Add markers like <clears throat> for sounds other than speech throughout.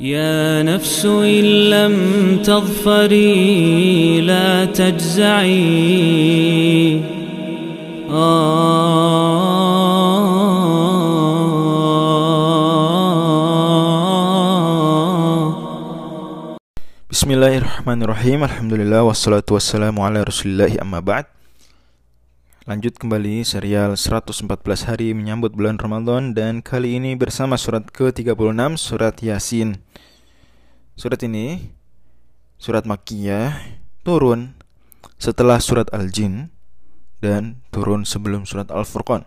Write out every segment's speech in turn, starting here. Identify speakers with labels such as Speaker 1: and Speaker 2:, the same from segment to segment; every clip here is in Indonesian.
Speaker 1: يا نفس إن لم تظفري لا تجزعي.
Speaker 2: آه. بسم الله الرحمن الرحيم. الحمد لله والصلاة والسلام على رسول الله. أما بعد Lanjut kembali serial 114 hari menyambut bulan Ramadan Dan kali ini bersama surat ke-36 Surat Yasin. Surat ini Surat Makkiyah Turun setelah surat Al-Jin Dan turun sebelum surat Al-Furqan.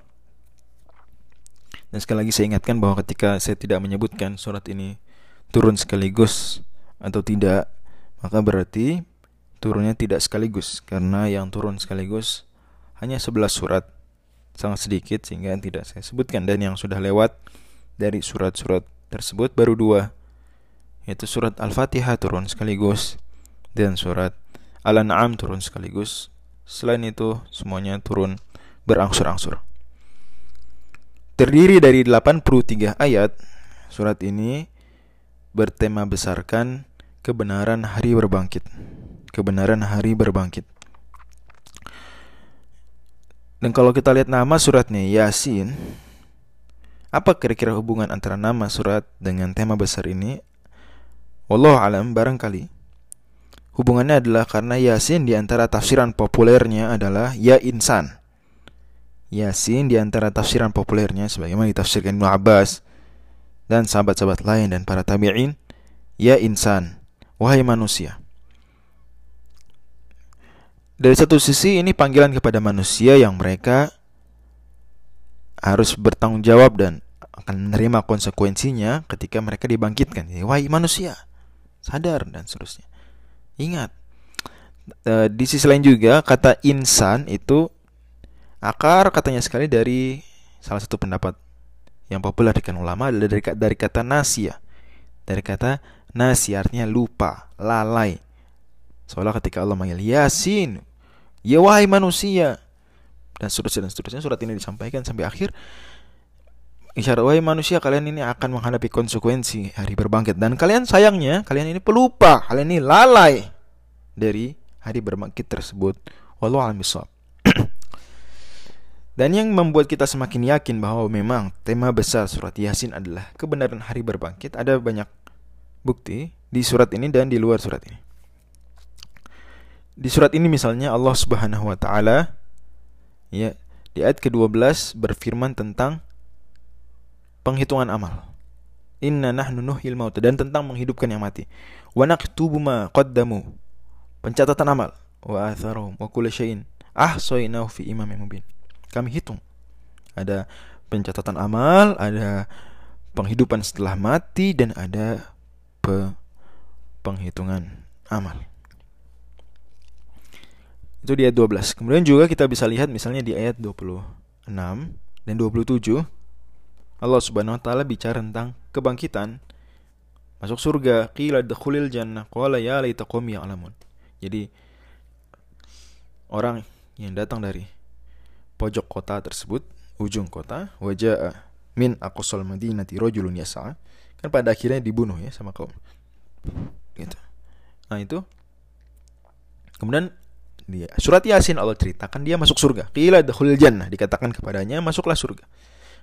Speaker 2: Dan sekali lagi saya ingatkan bahwa ketika saya tidak menyebutkan surat ini Turun sekaligus atau tidak maka berarti turunnya tidak sekaligus. Karena yang turun sekaligus hanya 11 surat sangat sedikit sehingga tidak saya sebutkan dan yang sudah lewat dari surat-surat tersebut baru dua yaitu surat Al-Fatihah turun sekaligus dan surat Al-An'am turun sekaligus selain itu semuanya turun berangsur-angsur terdiri dari 83 ayat surat ini bertema besarkan kebenaran hari berbangkit. Kebenaran hari berbangkit. Dan kalau kita lihat nama suratnya Yasin, apa kira-kira hubungan antara nama surat dengan tema besar ini? Wallahu alam barangkali hubungannya adalah karena Yasin di antara tafsiran populernya adalah ya insan. Yasin di antara tafsiran populernya sebagaimana ditafsirkan Ibnu Abbas dan sahabat-sahabat lain dan para tabi'in ya insan Wahai manusia. Dari satu sisi ini panggilan kepada manusia yang mereka harus bertanggung jawab dan akan menerima konsekuensinya ketika mereka dibangkitkan. Wahai manusia, sadar dan seterusnya. Ingat, e, di sisi lain juga kata insan itu akar katanya sekali dari salah satu pendapat yang populer dengan ulama adalah dari, dari kata nasia, dari kata Nasi artinya lupa, lalai. Soalnya ketika Allah manggil Yasin, ya wahai manusia, dan seterusnya dan seterusnya surat ini disampaikan sampai akhir. Isyarat wahai manusia kalian ini akan menghadapi konsekuensi hari berbangkit dan kalian sayangnya kalian ini pelupa, kalian ini lalai dari hari berbangkit tersebut. Wallahu a'lam <clears throat> Dan yang membuat kita semakin yakin bahwa memang tema besar surat Yasin adalah kebenaran hari berbangkit ada banyak bukti di surat ini dan di luar surat ini. Di surat ini misalnya Allah Subhanahu wa taala ya di ayat ke-12 berfirman tentang penghitungan amal. Inna nahnu nuhyil mauta dan tentang menghidupkan yang mati. Wa naktubu ma qaddamu. Pencatatan amal wa atharuhum wa kullu syai'in ahsaynahu fi imamin mubin. Kami hitung. Ada pencatatan amal, ada penghidupan setelah mati dan ada pe penghitungan amal. Itu di ayat 12. Kemudian juga kita bisa lihat misalnya di ayat 26 dan 27 Allah Subhanahu wa taala bicara tentang kebangkitan masuk surga qila dakhulil jannah qala ya laita qaumi ya'lamun. Jadi orang yang datang dari pojok kota tersebut, ujung kota, wajah min aqsal madinati rajulun yas'a kan pada akhirnya dibunuh ya sama kaum gitu nah itu kemudian dia surat yasin Allah ceritakan dia masuk surga. Qila dakhulil jannah dikatakan kepadanya masuklah surga.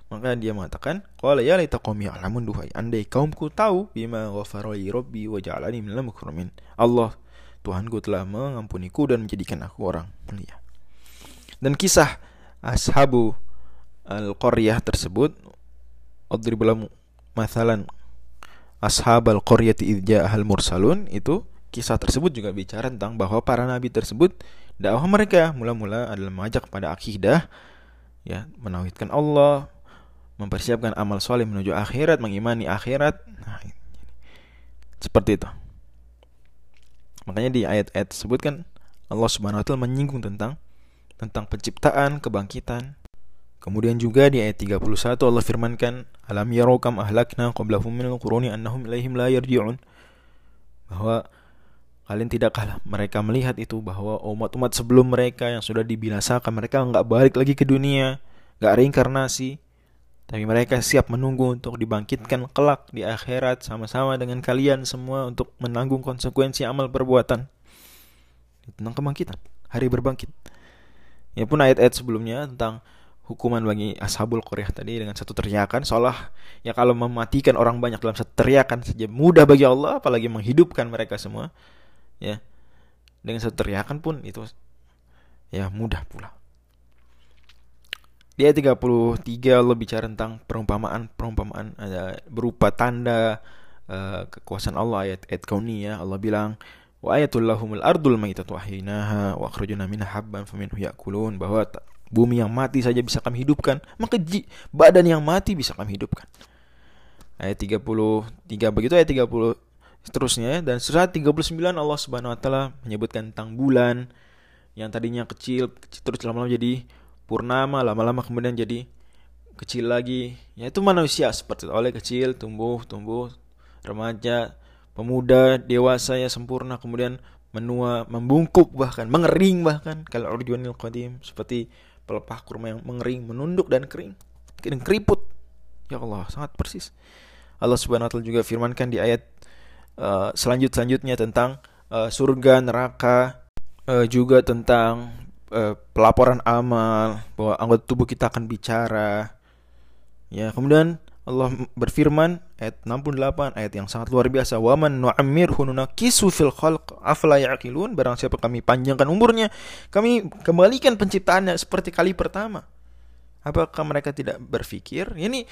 Speaker 2: Maka dia mengatakan qala ya laita qaumi ya'lamun duhai andai kaumku tahu bima ghafara li rabbi wa ja'alani minal mukramin Allah Tuhanku telah mengampuniku dan menjadikan aku orang mulia. Dan kisah ashabu al-qaryah tersebut adrib masalan ashab al-qaryati al mursalun itu kisah tersebut juga bicara tentang bahwa para nabi tersebut dakwah mereka mula-mula adalah mengajak kepada akidah ya menauhidkan Allah mempersiapkan amal soleh menuju akhirat mengimani akhirat. Nah, seperti itu. Makanya di ayat-ayat tersebut kan Allah Subhanahu wa taala menyinggung tentang tentang penciptaan, kebangkitan, Kemudian juga di ayat 31 Allah firmankan, "Alam ahlakna qablahum minal annahum ilaihim la yarji'un." Bahwa kalian tidakkah mereka melihat itu bahwa umat-umat sebelum mereka yang sudah dibinasakan mereka nggak balik lagi ke dunia, nggak reinkarnasi. Tapi mereka siap menunggu untuk dibangkitkan kelak di akhirat sama-sama dengan kalian semua untuk menanggung konsekuensi amal perbuatan. Tentang kebangkitan, hari berbangkit. Ya pun ayat-ayat sebelumnya tentang hukuman bagi ashabul Qur'ah tadi dengan satu teriakan seolah ya kalau mematikan orang banyak dalam satu teriakan saja mudah bagi Allah apalagi menghidupkan mereka semua ya. Dengan satu teriakan pun itu ya mudah pula. Di ayat 33 Allah bicara tentang perumpamaan perumpamaan ada berupa tanda uh, kekuasaan Allah ayat ayat kauniyah Allah bilang wa ayatul lahumul ardul maitatu ahyinaha wa akhrajna minha habban faminhu yakulun. Bahwa bumi yang mati saja bisa kami hidupkan maka badan yang mati bisa kami hidupkan. Ayat 33 begitu ayat 30 seterusnya. Dan surat 39 Allah Subhanahu wa taala menyebutkan tentang bulan yang tadinya kecil, kecil terus lama-lama jadi purnama lama-lama kemudian jadi kecil lagi. Ya itu manusia seperti itu. Oleh kecil tumbuh tumbuh remaja pemuda dewasa ya sempurna kemudian menua membungkuk bahkan mengering bahkan. Kalau urjuanil qadim seperti pelepah kurma yang mengering menunduk dan kering dan keriput. Ya Allah sangat persis. Allah Subhanahu wa taala juga firmankan di ayat uh, selanjut selanjutnya tentang uh, surga neraka uh, juga tentang uh, pelaporan amal bahwa anggota tubuh kita akan bicara. Ya, kemudian Allah berfirman ayat 68 ayat yang sangat luar biasa wa man nu'ammirhu nunakisu fil khalq afala yaqilun? Barang siapa kami panjangkan umurnya kami kembalikan penciptaannya seperti kali pertama. Apakah mereka tidak berpikir ini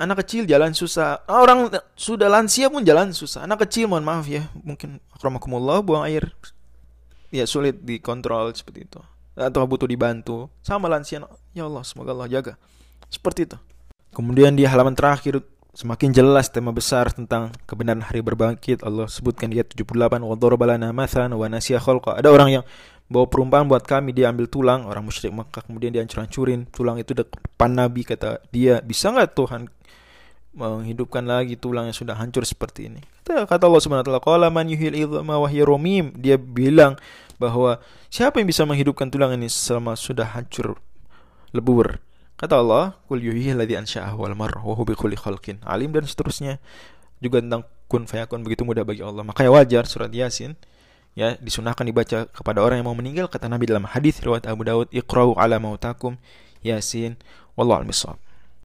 Speaker 2: anak kecil jalan susah. Orang sudah lansia pun jalan susah. Anak kecil mohon maaf ya. Mungkin akramakumullah buang air. Ya sulit dikontrol seperti itu. Atau butuh dibantu. Sama lansia. Ya Allah semoga Allah jaga. Seperti itu. Kemudian di halaman terakhir semakin jelas tema besar tentang kebenaran hari berbangkit. Allah sebutkan di ayat 78 wa darabalana mathalan wa nasiya khalqa. Ada orang yang bawa perumpamaan buat kami dia ambil tulang. Orang musyrik maka kemudian dia hancur-hancurin tulang itu depan nabi. Kata dia bisa nggak Tuhan menghidupkan lagi tulang yang sudah hancur seperti ini. Kata, kata Allah Subhanahu wa taala, "Qala man wa romim." Dia bilang bahwa siapa yang bisa menghidupkan tulang ini selama sudah hancur lebur? Kata Allah, "Qul yuhyil ladzi ansha'ahu wal mar wa huwa khalqin alim" dan seterusnya. Juga tentang kun fayakun begitu mudah bagi Allah. Makanya wajar surat Yasin ya disunahkan dibaca kepada orang yang mau meninggal kata Nabi dalam hadis riwayat Abu Daud, "Iqra'u ala mautakum Yasin." Wallahu a'lam